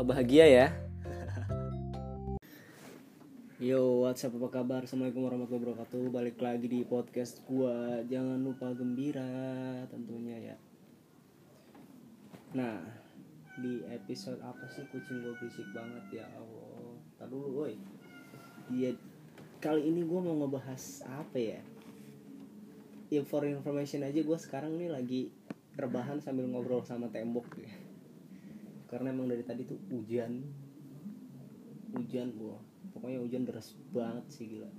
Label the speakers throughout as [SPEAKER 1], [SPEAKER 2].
[SPEAKER 1] Bahagia ya? Yo, WhatsApp apa kabar? Assalamualaikum warahmatullahi wabarakatuh. Balik lagi di podcast gua. Jangan lupa gembira tentunya ya. Nah, di episode apa sih kucing gue berisik banget ya Allah. Tar dulu, woi. Dia kali ini gue mau ngebahas apa ya? For information aja gue sekarang nih lagi rebahan sambil ngobrol sama tembok ya. Karena emang dari tadi tuh hujan. Hujan gua. Pokoknya hujan deras banget sih gila.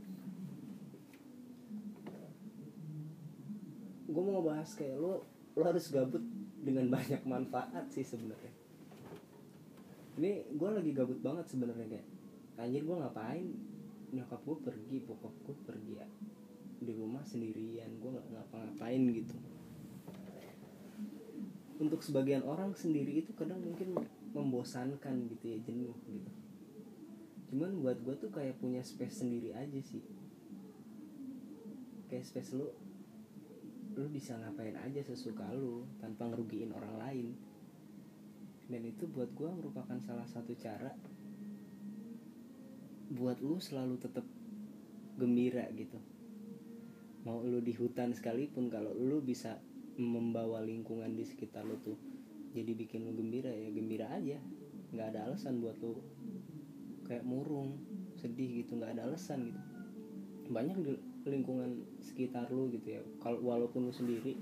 [SPEAKER 1] Gue mau ngebahas kayak lo lo harus gabut dengan banyak manfaat sih sebenarnya. Ini gue lagi gabut banget sebenarnya kayak anjir gue ngapain nyokap gue pergi bokap gue pergi ya di rumah sendirian gue nggak ngapa-ngapain gitu untuk sebagian orang sendiri itu kadang mungkin membosankan gitu ya jenuh gitu. Cuman buat gue tuh kayak punya space sendiri aja sih. Kayak space lu lu bisa ngapain aja sesuka lu tanpa ngerugiin orang lain. Dan itu buat gue merupakan salah satu cara buat lu selalu tetap gembira gitu. Mau lu di hutan sekalipun kalau lu bisa membawa lingkungan di sekitar lu tuh jadi bikin lu gembira ya gembira aja. Nggak ada alasan buat lu kayak murung sedih gitu nggak ada alasan gitu. Banyak di lingkungan sekitar lu gitu ya. Kalau walaupun lu sendiri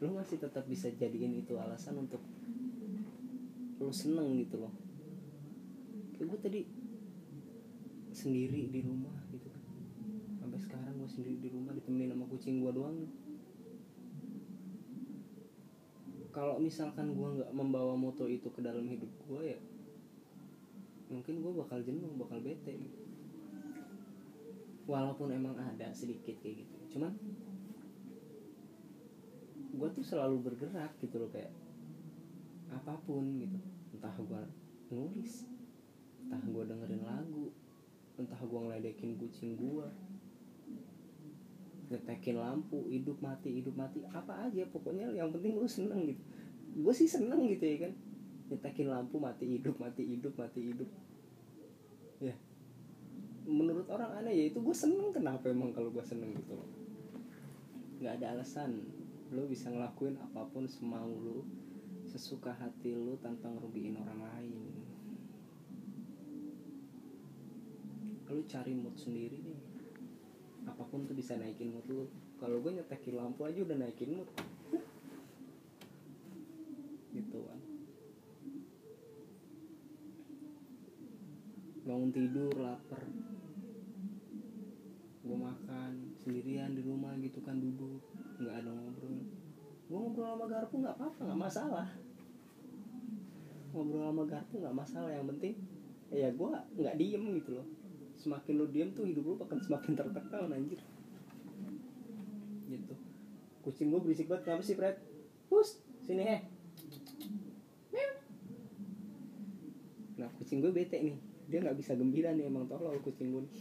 [SPEAKER 1] lu masih tetap bisa jadiin itu alasan untuk lu seneng gitu loh. Kayak gue tadi sendiri di rumah gitu kan. Sampai sekarang gue sendiri di rumah ditemenin sama kucing gue doang kalau misalkan gue nggak membawa moto itu ke dalam hidup gue ya mungkin gue bakal jenuh bakal bete gitu. walaupun emang ada sedikit kayak gitu. Cuman gue tuh selalu bergerak gitu loh kayak apa pun gitu. Entah gue nulis entah gue dengerin lagu entah gue ngeledekin kucing gue ngetekin lampu hidup mati hidup mati apa aja pokoknya yang penting lu seneng gitu. Gue sih seneng gitu ya kan nyetekin lampu mati hidup mati hidup mati hidup. Ya. Menurut orang aneh ya itu gue seneng kenapa emang kalau gue seneng gitu nggak ada alasan. Lu bisa ngelakuin apa pun semau lu sesuka hati lu tanpa ngerugiin orang lain. Lu cari mood sendiri nih apa pun tuh bisa naikin mood lu. Kalau gue nyetekin lampu aja udah naikin mood. Gitu kan bangun tidur lapar. Gue makan sendirian di rumah gitu kan duduk. Nggak ada ngobrol. Gue ngobrol sama garpu nggak apa-apa nggak masalah. Ngobrol sama garpu nggak masalah yang penting ya gue nggak diem gitu loh semakin lu diem tuh hidup lu akan semakin tertekan anjir. Gitu. Kucing gue berisik banget kenapa sih Fred? Hus sini heh nah kucing gue bete nih. Dia nggak bisa gembira nih emang tolol kucing gue nih.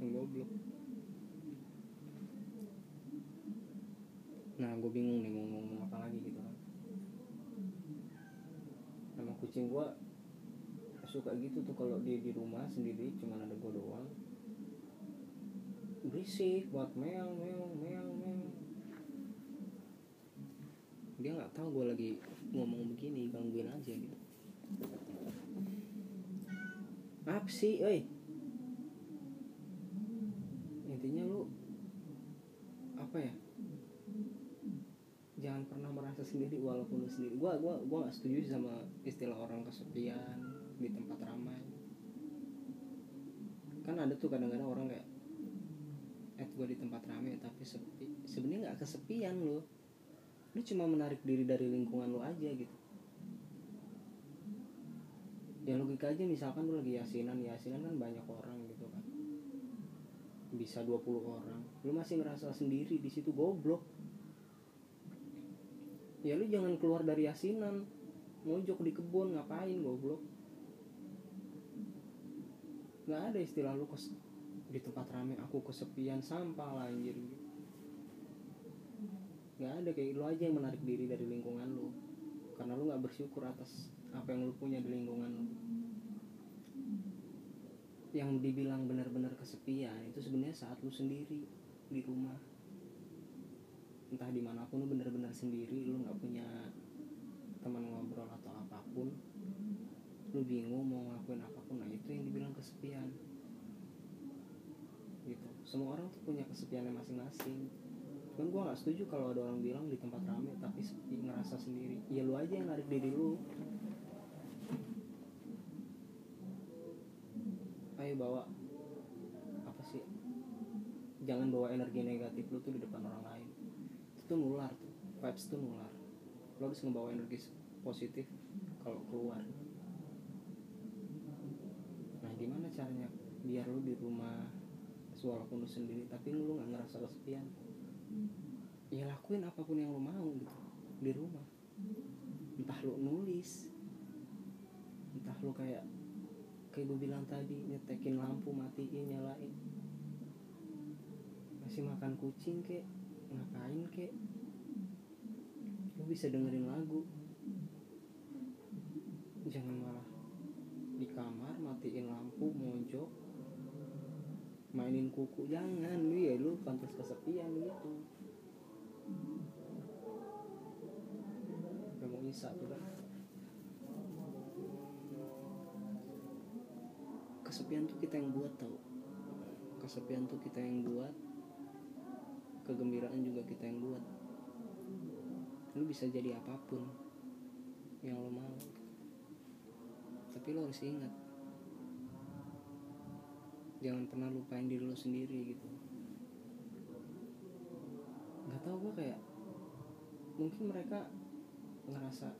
[SPEAKER 1] Yang goblok. Nah gue bingung nih mau ngomong apa lagi gitu kan. Emang kucing gue suka gitu tuh kalau dia di rumah sendiri cuman ada gue doang. Berisik buat meong meong meong meong. Dia nggak tahu gue lagi ngomong begini gangguin aja gitu. Apa sih oi? Intinya lu apa ya? Jangan pernah merasa sendiri walaupun lu sendiri. Gua gua gua gak setuju sama istilah orang kesepian di tempat ramai. Kan ada tuh kadang-kadang orang kayak eh gue di tempat ramai tapi sepi. Sebenarnya nggak kesepian lo lu cuma menarik diri dari lingkungan lu aja gitu. Ya logika aja misalkan lu lagi yasinan yasinan kan banyak orang gitu kan. Bisa 20 orang. Lu masih ngerasa sendiri di situ goblok. Ya lu jangan keluar dari yasinan. Mojok di kebun ngapain goblok nggak ada istilah lu kes di tempat rame aku kesepian sampah lah anjir. Nggak ada kayak lu aja yang menarik diri dari lingkungan lu. Karena lu nggak bersyukur atas apa yang lu punya di lingkungan lu. Yang dibilang benar-benar kesepian itu sebenarnya saat lu sendiri di rumah. Entah di mana pun lu benar-benar sendiri lu nggak punya teman ngobrol atau apa pun lu bingung mau ngelakuin apa pun nah itu yang dibilang kesepian. Gitu. Semua orang tuh punya kesepiannya masing-masing. Kan gue nggak setuju kalau ada orang bilang di tempat rame tapi sepi ngerasa sendiri. Ya lu aja yang narik diri lu. Ayo bawa apa sih jangan bawa energi negatif lu tuh di depan orang lain. Itu tuh nular tuh vibes tuh nular. Lu harus ngebawa energi positif kalau keluar gimana caranya biar lu di rumah walaupun lu sendiri tapi lu nggak ngerasa kesepian? Ya lakuin apa pun yang lu mau gitu di rumah. Entah lu nulis entah lu kayak kayak gue bilang tadi nyetekin lampu matiin nyalain. Masih makan kucing kek ngapain kek? Lu bisa dengerin lagu. Jangan malah kamar matiin lampu mojok mainin kuku. Jangan lu ya lu pantas kesepian gitu. Udah mau isa tuh kan kesepian tuh kita yang buat tau. Kesepian tuh kita yang buat. Kegembiraan juga kita yang buat. Lu bisa jadi apa pun yang lo mau tapi lo harus ingat. Jangan pernah lupain diri lo sendiri gitu. Nggak tahu gue kayak mungkin mereka ngerasa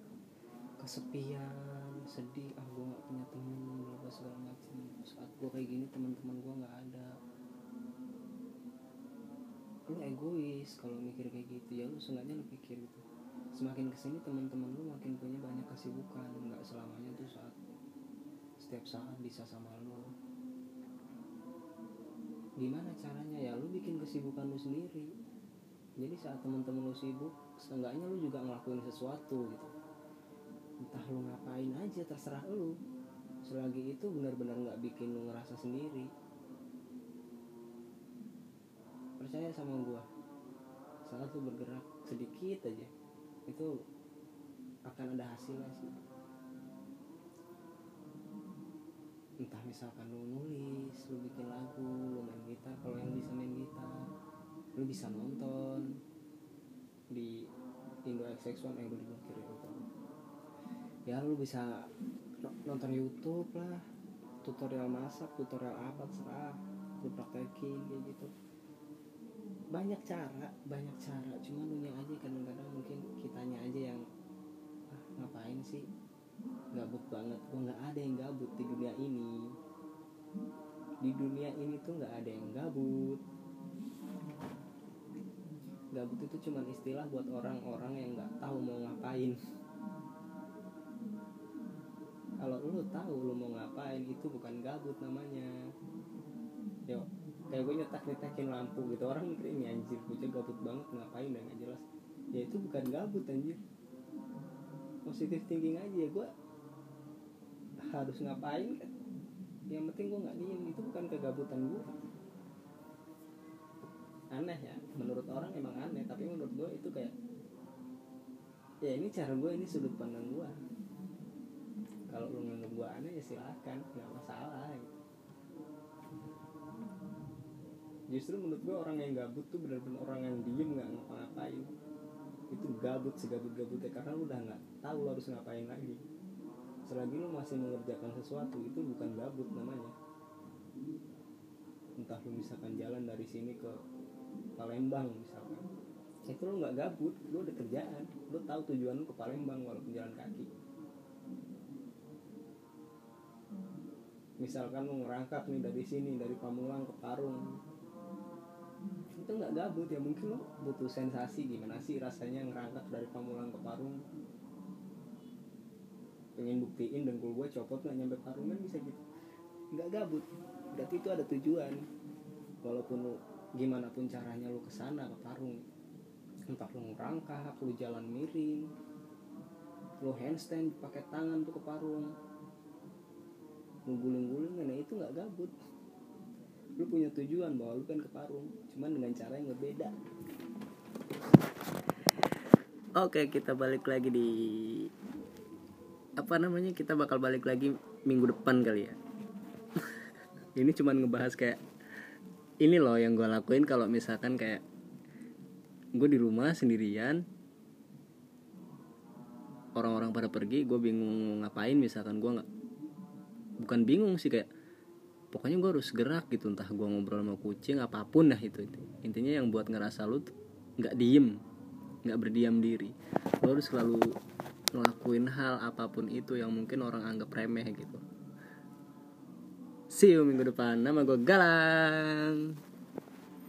[SPEAKER 1] kesepian sedih ah gue nggak punya temen apa segala macam. Saat gue kayak gini teman-teman gue nggak ada. Lu egois kalau mikir kayak gitu. Ya lu seenggaknya lu pikir gitu. Semakin ke sini teman-teman lu makin punya banyak kesibukan. Nggak selamanya tuh saat setiap saat bisa sama lu. Gimana caranya ya? Lu bikin kesibukan lu sendiri. Jadi saat teman-teman lu sibuk seenggaknya lu juga ngelakuin sesuatu gitu. Entah lu ngapain aja terserah lu. Selagi itu benar-benar nggak bikin lu ngerasa sendiri. Percaya sama gua saat lu bergerak sedikit aja itu akan ada hasilnya sih entah misalkan lu nulis lu bikin lagu lu main gitar kalau yang bisa main gitar lu bisa nonton di Indo XX1 eh gue diblokir ya ya lu bisa nonton YouTube lah tutorial masak tutorial apa terserah lu praktekin kayak gitu. Banyak cara banyak cara cuma lu aja kadang-kadang mungkin kitanya aja yang ah, ngapain sih gabut banget. Gue nggak ada yang gabut di dunia ini. Di dunia ini tuh nggak ada yang gabut. Gabut itu cuma istilah buat orang-orang yang nggak tahu mau ngapain. Kalau lu tahu lu mau ngapain itu bukan gabut namanya. Yo kayak gue nyetak nyetakin lampu gitu. Orang mikir ini anjir bocah gabut banget ngapain? Dan nggak jelas. Ya itu bukan gabut anjir positif thinking aja ya gue harus ngapain? Yang penting gue nggak diem itu bukan kegabutan gue aneh ya menurut orang emang aneh tapi menurut gue itu kayak ya ini cara gue ini sudut pandang gue kalau lu nganggap gue aneh ya silakan nggak masalah gitu. Justru menurut gue orang yang gabut tuh benar-benar orang yang diem nggak gabut segabut-gabutnya karena lu udah nggak tahu lu harus ngapain lagi. Selagi lu masih mengerjakan sesuatu itu bukan gabut namanya. Entah lu misalkan jalan dari sini ke Palembang misalkan itu lu nggak gabut lu ada kerjaan. Lu tahu tujuan lu ke Palembang walaupun jalan kaki. Misalkan lu ngerangkak nih dari sini dari Pamulang ke Parung itu nggak gabut ya mungkin lo butuh sensasi gimana sih rasanya ngerangkak dari Pamulang ke Parung? Pengen buktiin dengkul gue copot nggak nyampe Parung kan bisa gitu. Nggak gabut berarti itu ada tujuan. Walaupun lu gimana pun caranya lu ke sana ke Parung entah lu ngerangkak lu jalan miring lo handstand pakai tangan tuh ke parung. Lo guling-guling nah itu nggak gabut lu punya tujuan bahwa lu kan ke parung. Cuman dengan cara yang berbeda. Oke kita balik lagi di apa namanya kita bakal balik lagi minggu depan kali ya. Ini cuman ngebahas kayak ini loh yang gue lakuin kalau misalkan kayak gue di rumah sendirian orang-orang pada pergi gue bingung ngapain misalkan gue nggak bukan bingung sih kayak pokoknya gue harus gerak gitu entah gue ngobrol sama kucing apa pun lah itu, itu. intinya yang buat ngerasa lu nggak diem nggak berdiam diri. Lo harus selalu ngelakuin hal apa pun itu yang mungkin orang anggap remeh gitu. See you minggu depan nama gue Galang